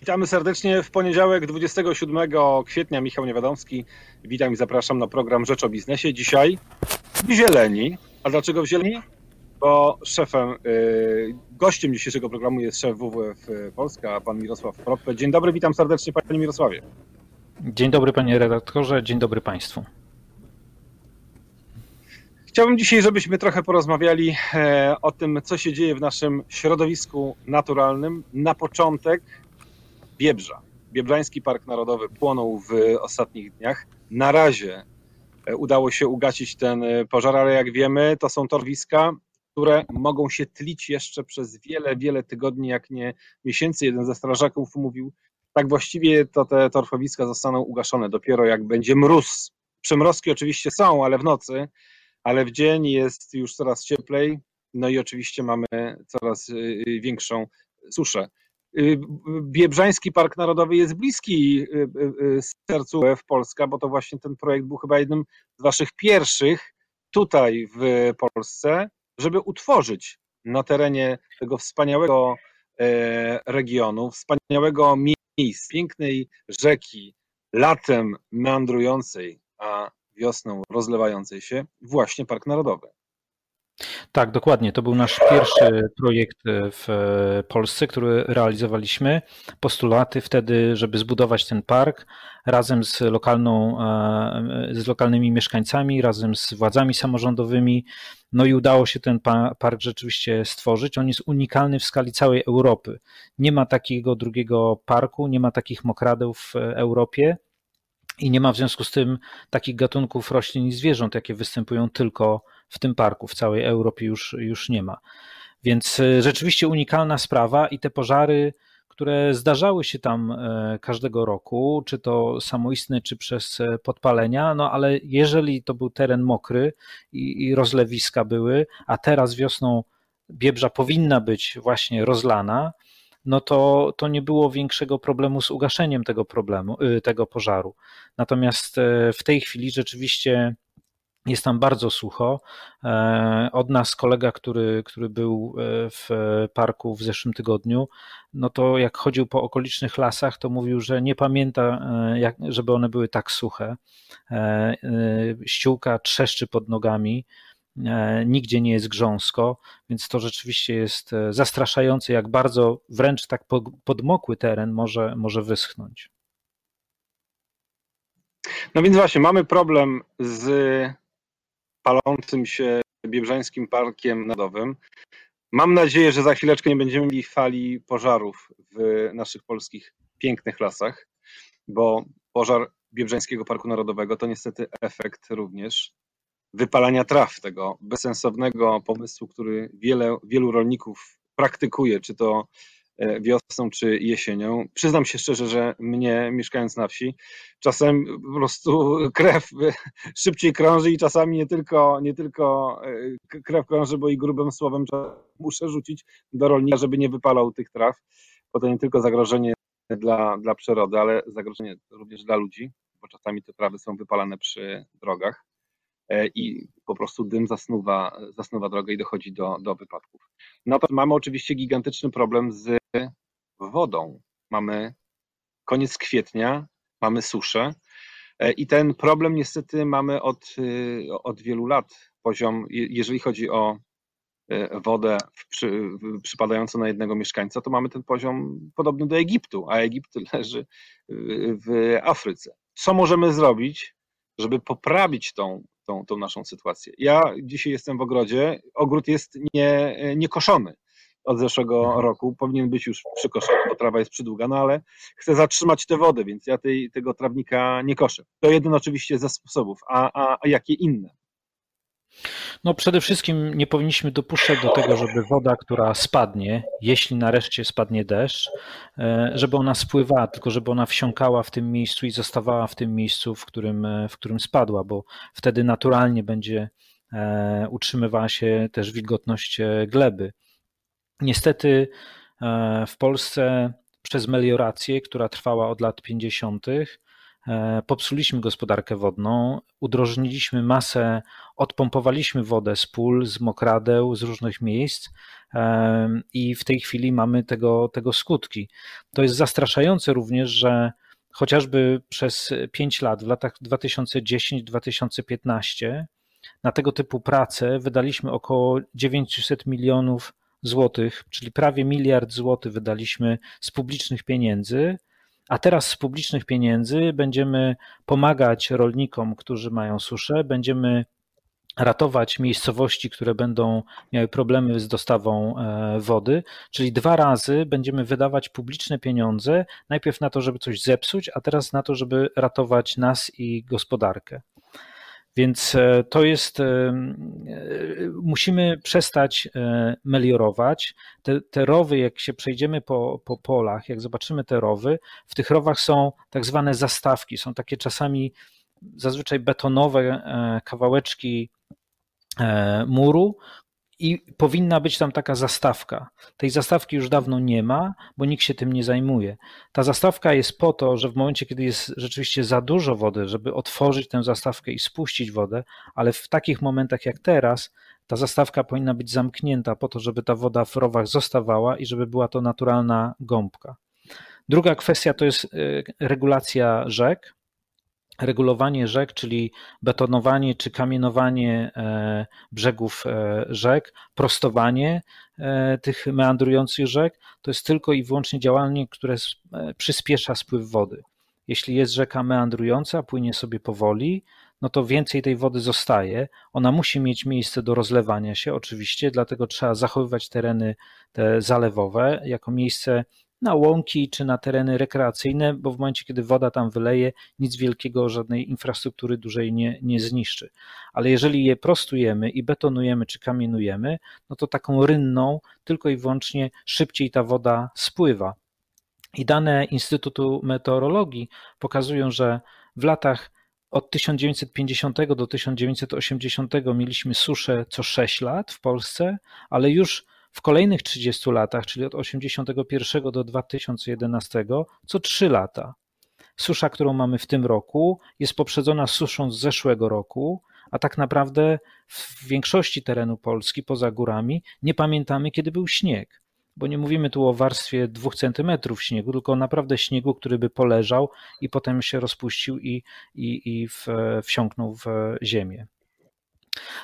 Witamy serdecznie w poniedziałek 27 kwietnia. Michał Niewiadomski. Witam i zapraszam na program Rzecz o Biznesie. Dzisiaj w Zieleni. A dlaczego w Zieleni? Bo szefem, y, gościem dzisiejszego programu jest szef WWF Polska, pan Mirosław Proppe. Dzień dobry, witam serdecznie panie Mirosławie. Dzień dobry panie redaktorze, dzień dobry państwu. Chciałbym dzisiaj, żebyśmy trochę porozmawiali e, o tym, co się dzieje w naszym środowisku naturalnym. Na początek Biebrza. Biebrzański Park Narodowy płonął w ostatnich dniach. Na razie e, udało się ugasić ten e, pożar, ale jak wiemy, to są torwiska, które mogą się tlić jeszcze przez wiele, wiele tygodni, jak nie miesięcy. Jeden ze strażaków mówił, tak właściwie to te torfowiska zostaną ugaszone dopiero jak będzie mróz. Przymrozki oczywiście są, ale w nocy, ale w dzień jest już coraz cieplej, no i oczywiście mamy coraz y, większą suszę. Y, Biebrzański Park Narodowy jest bliski y, sercu w Polska, bo to właśnie ten projekt był chyba jednym z waszych pierwszych tutaj w Polsce, żeby utworzyć na terenie tego wspaniałego e, regionu, wspaniałego miejsca, pięknej rzeki, latem meandrującej, a wiosną rozlewającej się, właśnie Park Narodowy. Tak, dokładnie. To był nasz pierwszy projekt w Polsce, który realizowaliśmy. Postulaty wtedy, żeby zbudować ten park razem z, lokalną, e, z lokalnymi mieszkańcami, razem z władzami samorządowymi. No i udało się ten park rzeczywiście stworzyć. On jest unikalny w skali całej Europy. Nie ma takiego drugiego parku, nie ma takich mokradeł w Europie i nie ma w związku z tym takich gatunków roślin i zwierząt, jakie występują tylko w tym parku. W całej Europie już, już nie ma. Więc e, rzeczywiście unikalna sprawa i te pożary, które zdarzały się tam e, każdego roku, czy to samoistne, czy przez e, podpalenia, no ale jeżeli to był teren mokry i, i rozlewiska były, a teraz wiosną Biebrza powinna być właśnie rozlana, no to, to nie było większego problemu z ugaszeniem tego problemu, y, tego pożaru. Natomiast w tej chwili rzeczywiście jest tam bardzo sucho. E, od nas kolega, który, który był e, w parku w zeszłym tygodniu, no to jak chodził po okolicznych lasach, to mówił, że nie pamięta, jak, żeby one były tak suche. Ściółka trzeszczy pod nogami. E, nigdzie nie jest grząsko, więc to rzeczywiście jest e, zastraszające, jak bardzo wręcz tak podmokły teren może, może wyschnąć. No więc właśnie, mamy problem z palącym się Biebrzańskim Parkiem Narodowym. Mam nadzieję, że za chwileczkę nie będziemy mieli fali pożarów w naszych polskich pięknych lasach, bo pożar Biebrzańskiego Parku Narodowego to niestety efekt również wypalania traw, tego bezsensownego pomysłu, który wiele, wielu rolników praktykuje, czy to wiosną, czy jesienią. Przyznam się szczerze, że mnie, mieszkając na wsi, czasem po prostu krew szybciej krąży i czasami nie tylko, nie tylko e, krew krąży, bo i grubym słowem muszę rzucić do rolnika, żeby nie wypalał tych traw, bo to nie tylko zagrożenie dla, dla przyrody, ale zagrożenie również dla ludzi, bo czasami te trawy są wypalane przy drogach. E, i po prostu dym zasnuwa, zasnuwa drogę i dochodzi do, do wypadków. Natomiast mamy oczywiście gigantyczny problem z wodą. Mamy koniec kwietnia, mamy suszę e, i ten problem niestety mamy od, e, od wielu lat. Poziom, jeżeli chodzi o wodę przy, przypadającą na jednego mieszkańca, to mamy ten poziom podobny do Egiptu, a Egipt leży w Afryce. Co możemy zrobić, żeby poprawić tą, tą, tą naszą sytuację. Ja dzisiaj jestem w ogrodzie, ogród jest nie, niekoszony od zeszłego mhm. roku, powinien być już przykoszony, bo trawa jest przydługa, no ale chcę zatrzymać tę wodę, więc ja tej, tego trawnika nie koszę. To jeden oczywiście ze sposobów, a, a, a jakie inne? No przede wszystkim nie powinniśmy dopuszczać do tego, żeby woda, która spadnie, jeśli nareszcie spadnie deszcz, e, żeby ona spływała, tylko żeby ona wsiąkała w tym miejscu i zostawała w tym miejscu, w którym, e, w którym spadła, bo wtedy naturalnie będzie e, utrzymywała się też wilgotność gleby. Niestety w Polsce przez meliorację, która trwała od lat 50., e, popsuliśmy gospodarkę wodną, udrożniliśmy masę, odpompowaliśmy wodę z pól, z mokradeł, z różnych miejsc e, i w tej chwili mamy tego, tego skutki. To jest zastraszające również, że chociażby przez 5 lat, w latach 2010-2015, na tego typu prace wydaliśmy około 900 milionów złotych, czyli prawie miliard złotych wydaliśmy z publicznych pieniędzy, a teraz z publicznych pieniędzy będziemy pomagać rolnikom, którzy mają suszę, będziemy ratować miejscowości, które będą miały problemy z dostawą e, wody, czyli dwa razy będziemy wydawać publiczne pieniądze, najpierw na to, żeby coś zepsuć, a teraz na to, żeby ratować nas i gospodarkę. Więc e, to jest, e, e, musimy przestać meliorować. Te, te rowy, jak się przejdziemy po, po polach, jak zobaczymy te rowy, w tych rowach są tak zwane zastawki, są takie czasami zazwyczaj betonowe kawałeczki muru, i powinna być tam taka zastawka. Tej zastawki już dawno nie ma, bo nikt się tym nie zajmuje. Ta zastawka jest po to, że w momencie, kiedy jest rzeczywiście za dużo wody, żeby otworzyć tę zastawkę i spuścić wodę, ale w takich momentach jak teraz, ta zastawka powinna być zamknięta po to, żeby ta woda w rowach zostawała i żeby była to naturalna gąbka. Druga kwestia to jest y, regulacja rzek regulowanie rzek, czyli betonowanie czy kamienowanie e, brzegów e, rzek, prostowanie e, tych meandrujących rzek, to jest tylko i wyłącznie działanie, które przyspiesza spływ wody. Jeśli jest rzeka meandrująca, płynie sobie powoli, no to więcej tej wody zostaje. Ona musi mieć miejsce do rozlewania się, oczywiście, dlatego trzeba zachowywać tereny te zalewowe jako miejsce na łąki czy na tereny rekreacyjne, bo w momencie, kiedy woda tam wyleje, nic wielkiego, żadnej infrastruktury dużej nie, nie zniszczy. Ale jeżeli je prostujemy i betonujemy czy kamienujemy, no to taką rynną tylko i wyłącznie szybciej ta woda spływa. I dane Instytutu Meteorologii pokazują, że w latach od 1950 do 1980 mieliśmy suszę co 6 lat w Polsce, ale już w kolejnych 30 latach, czyli od 1981 do 2011, co 3 lata. Susza, którą mamy w tym roku, jest poprzedzona suszą z zeszłego roku, a tak naprawdę w większości terenu Polski poza górami nie pamiętamy, kiedy był śnieg. Bo nie mówimy tu o warstwie dwóch centymetrów śniegu, tylko naprawdę śniegu, który by poleżał i potem się rozpuścił i, i, i w, wsiąknął w ziemię.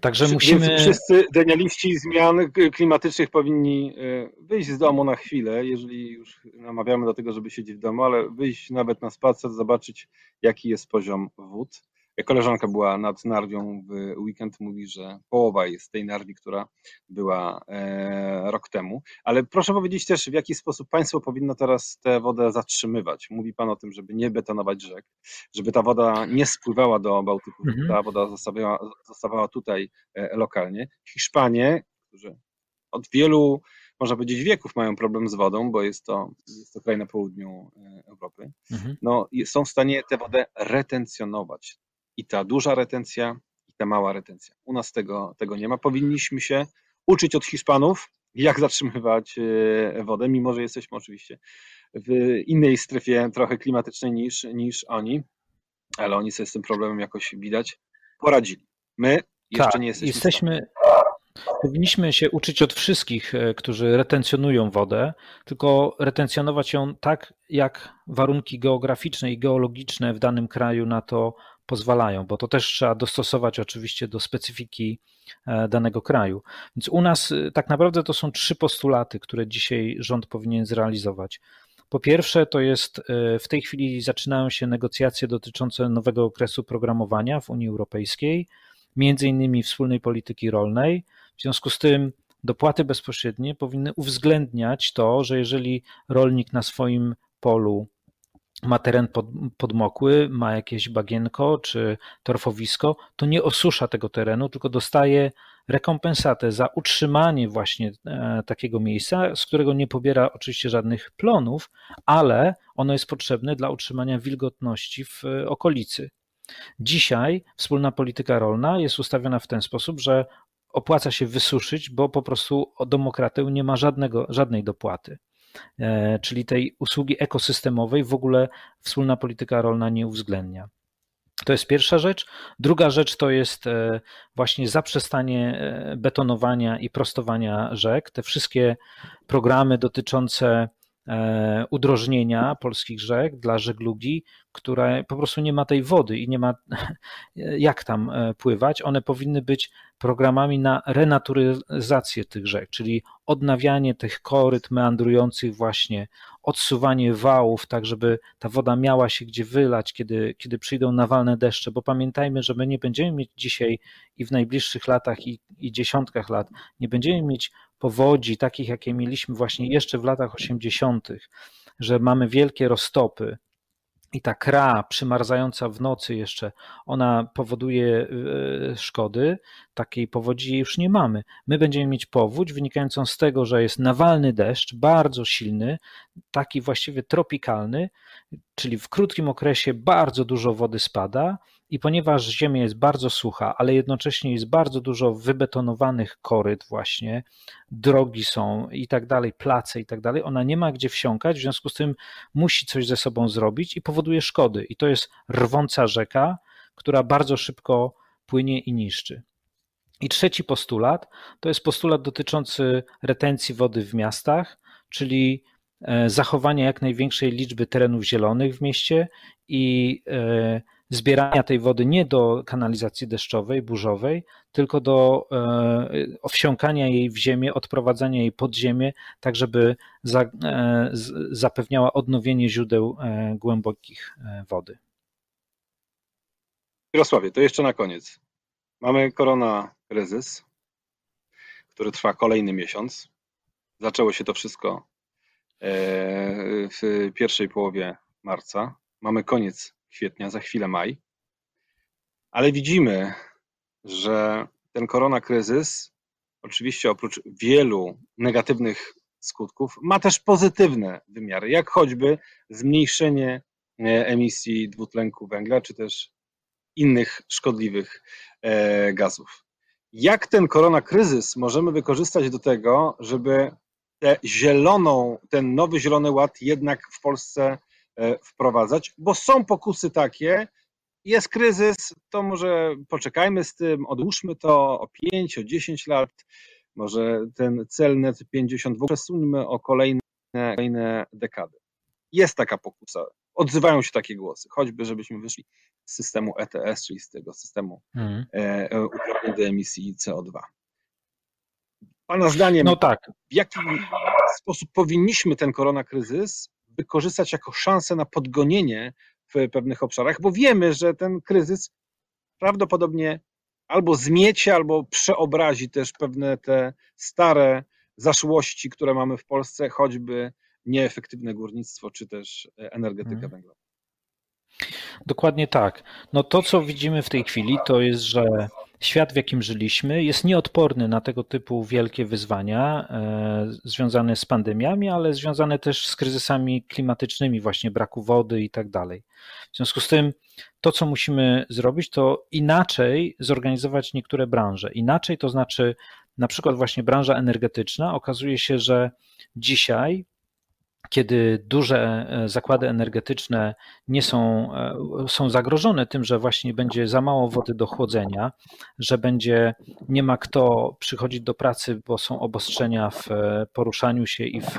Także musimy. Więc wszyscy denialiści zmian klimatycznych powinni e, wyjść z domu na chwilę, jeżeli już namawiamy do tego, żeby siedzieć w domu, ale wyjść nawet na spacer, zobaczyć, jaki jest poziom wód Koleżanka była nad Narwią w weekend, mówi, że połowa jest tej Narwi, która była e, rok temu. Ale proszę powiedzieć też, w jaki sposób państwo powinno teraz tę wodę zatrzymywać. Mówi pan o tym, żeby nie betonować rzek, żeby ta woda nie spływała do Bałtyku, mhm. ta woda zostawała, zostawała tutaj e, lokalnie. Hiszpanie, którzy od wielu można powiedzieć, wieków mają problem z wodą, bo jest to, jest to kraj na południu e, Europy, mhm. no, są w stanie tę wodę retencjonować i ta duża retencja, i ta mała retencja. U nas tego, tego nie ma. Powinniśmy się uczyć od Hiszpanów, jak zatrzymywać e, wodę, mimo że jesteśmy oczywiście w innej strefie trochę klimatycznej niż, niż oni, ale oni sobie z tym problemem jakoś widać poradzili. My jeszcze tak, nie jesteśmy. Jesteśmy, Powinniśmy się uczyć od wszystkich, e, którzy retencjonują wodę, tylko retencjonować ją tak, jak warunki geograficzne i geologiczne w danym kraju na to pozwalają, bo to też trzeba dostosować oczywiście do specyfiki e, danego kraju. Więc u nas e, tak naprawdę to są trzy postulaty, które dzisiaj rząd powinien zrealizować. Po pierwsze, to jest w tej chwili zaczynają się negocjacje dotyczące nowego okresu programowania w Unii Europejskiej, między innymi wspólnej polityki rolnej. W związku z tym dopłaty bezpośrednie powinny uwzględniać to, że jeżeli rolnik na swoim polu ma teren pod, podmokły, ma jakieś bagienko czy torfowisko, to nie osusza tego terenu, tylko dostaje rekompensatę za utrzymanie właśnie e, takiego miejsca, z którego nie pobiera oczywiście żadnych plonów, ale ono jest potrzebne dla utrzymania wilgotności w e, okolicy. Dzisiaj wspólna polityka rolna jest ustawiona w ten sposób, że opłaca się wysuszyć, bo po prostu o demokratę nie ma żadnego, żadnej dopłaty. Czyli tej usługi ekosystemowej w ogóle wspólna polityka rolna nie uwzględnia. To jest pierwsza rzecz. Druga rzecz to jest e, właśnie zaprzestanie e, betonowania i prostowania rzek. Te wszystkie programy dotyczące e, udrożnienia polskich rzek dla żeglugi, która po prostu nie ma tej wody i nie ma jak tam pływać, one powinny być programami na renaturyzację tych rzek, czyli odnawianie tych koryt meandrujących właśnie, odsuwanie wałów, tak żeby ta woda miała się gdzie wylać, kiedy, kiedy przyjdą nawalne deszcze, bo pamiętajmy, że my nie będziemy mieć dzisiaj i w najbliższych latach i, i dziesiątkach lat, nie będziemy mieć powodzi takich, jakie mieliśmy właśnie jeszcze w latach 80., że mamy wielkie roztopy, i ta kra przymarzająca w nocy jeszcze, ona powoduje e, szkody, takiej powodzi już nie mamy. My będziemy mieć powódź wynikającą z tego, że jest nawalny deszcz, bardzo silny, taki właściwie tropikalny, czyli w krótkim okresie bardzo dużo wody spada i ponieważ ziemia jest bardzo sucha, ale jednocześnie jest bardzo dużo wybetonowanych koryt właśnie, drogi są i tak dalej, place i tak dalej, ona nie ma gdzie wsiąkać, w związku z tym musi coś ze sobą zrobić i powoduje szkody. I to jest rwąca rzeka, która bardzo szybko płynie i niszczy. I trzeci postulat to jest postulat dotyczący retencji wody w miastach, czyli e, zachowania jak największej liczby terenów zielonych w mieście i e, zbierania tej wody nie do kanalizacji deszczowej, burzowej, tylko do e, wsiąkania jej w ziemię, odprowadzania jej pod ziemię, tak żeby e, zapewniała odnowienie źródeł e, głębokich wody. Mirosławie, to jeszcze na koniec. Mamy korona kryzys, który trwa kolejny miesiąc. Zaczęło się to wszystko w pierwszej połowie marca. Mamy koniec kwietnia, za chwilę maj. Ale widzimy, że ten koronakryzys, oczywiście oprócz wielu negatywnych skutków, ma też pozytywne wymiary, jak choćby zmniejszenie e, emisji dwutlenku węgla, czy też innych szkodliwych e, gazów. Jak ten koronakryzys możemy wykorzystać do tego, żeby tę zieloną, ten nowy zielony ład jednak w Polsce wprowadzać, bo są pokusy takie, jest kryzys, to może poczekajmy z tym, odłóżmy to o 5, o 10 lat, może ten cel net 50 w ogóle przesuńmy o kolejne, kolejne dekady. Jest taka pokusa, odzywają się takie głosy, choćby żebyśmy wyszli z systemu ETS, czyli z tego systemu mhm. E, e, uprawnień do emisji CO2. Pana zdaniem, no tak. w jaki sposób powinniśmy ten koronakryzys wykorzystać jako szansę na podgonienie w pewnych obszarach, bo wiemy, że ten kryzys prawdopodobnie albo zmiecie, albo przeobrazi też pewne te stare zaszłości, które mamy w Polsce, choćby nieefektywne górnictwo, czy też energetyka hmm. węglowa. Dokładnie tak. No to, co widzimy w tej chwili, to jest, że świat, w jakim żyliśmy, jest nieodporny na tego typu wielkie wyzwania e, związane z pandemiami, ale związane też z kryzysami klimatycznymi, właśnie braku wody i tak dalej. W związku z tym, to, co musimy zrobić, to inaczej zorganizować niektóre branże. Inaczej to znaczy, na przykład, właśnie branża energetyczna. Okazuje się, że dzisiaj kiedy duże e, zakłady energetyczne nie są, e, są zagrożone tym, że właśnie będzie za mało wody do chłodzenia, że będzie nie ma kto przychodzić do pracy, bo są obostrzenia w e, poruszaniu się i w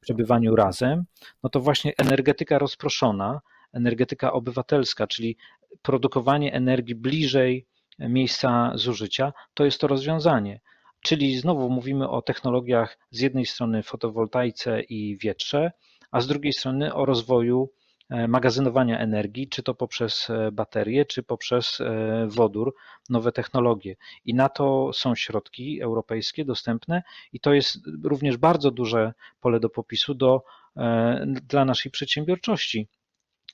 przebywaniu razem, no to właśnie energetyka rozproszona, energetyka obywatelska, czyli produkowanie energii bliżej miejsca zużycia, to jest to rozwiązanie. Czyli znowu mówimy o technologiach z jednej strony fotowoltaice i wietrze, a z drugiej strony o rozwoju e, magazynowania energii, czy to poprzez e, baterie, czy poprzez e, wodór, nowe technologie. I na to są środki europejskie dostępne i to jest również bardzo duże pole do popisu do, dla naszej przedsiębiorczości.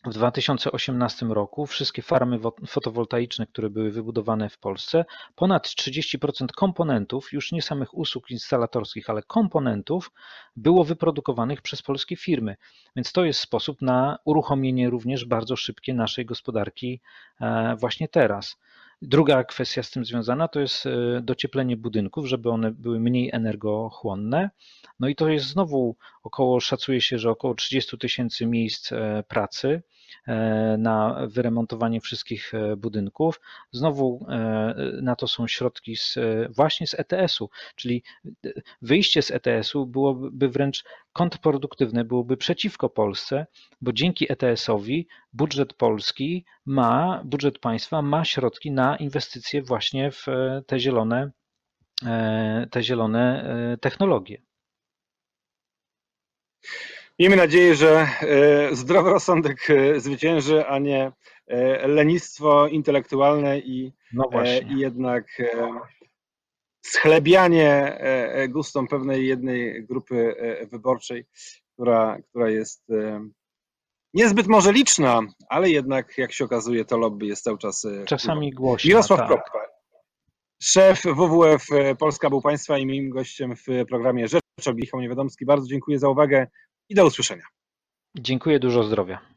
W 2018 roku wszystkie farmy fotowoltaiczne, które były wybudowane w Polsce, ponad 30% komponentów, już nie samych usług instalatorskich, ale komponentów, było wyprodukowanych przez polskie firmy. Więc to jest sposób na uruchomienie również bardzo szybkie naszej gospodarki e, właśnie teraz. Druga kwestia z tym związana to jest e, docieplenie budynków, żeby one były mniej energochłonne. No i to jest znowu około, szacuje się, że około 30 tysięcy miejsc pracy na wyremontowanie wszystkich budynków. Znowu na to są środki z, właśnie z ETS-u, czyli wyjście z ETS-u byłoby wręcz kontrproduktywne, byłoby przeciwko Polsce, bo dzięki ETS-owi budżet polski ma, budżet państwa ma środki na inwestycje właśnie w te zielone, te zielone technologie. Miejmy nadzieję, że e, zdrowy rozsądek e, zwycięży, a nie e, lenistwo intelektualne i, no i jednak schlebianie gustom pewnej jednej grupy wyborczej, która, która jest niezbyt może liczna, ale jednak jak się okazuje to lobby jest cały czas czasami głośno. Mirosław tak. Kropka, szef WWF Polska był Państwa i moim gościem w programie Rzecz Michał Niewiadomski. Bardzo dziękuję za uwagę i do usłyszenia. Dziękuję, dużo zdrowia.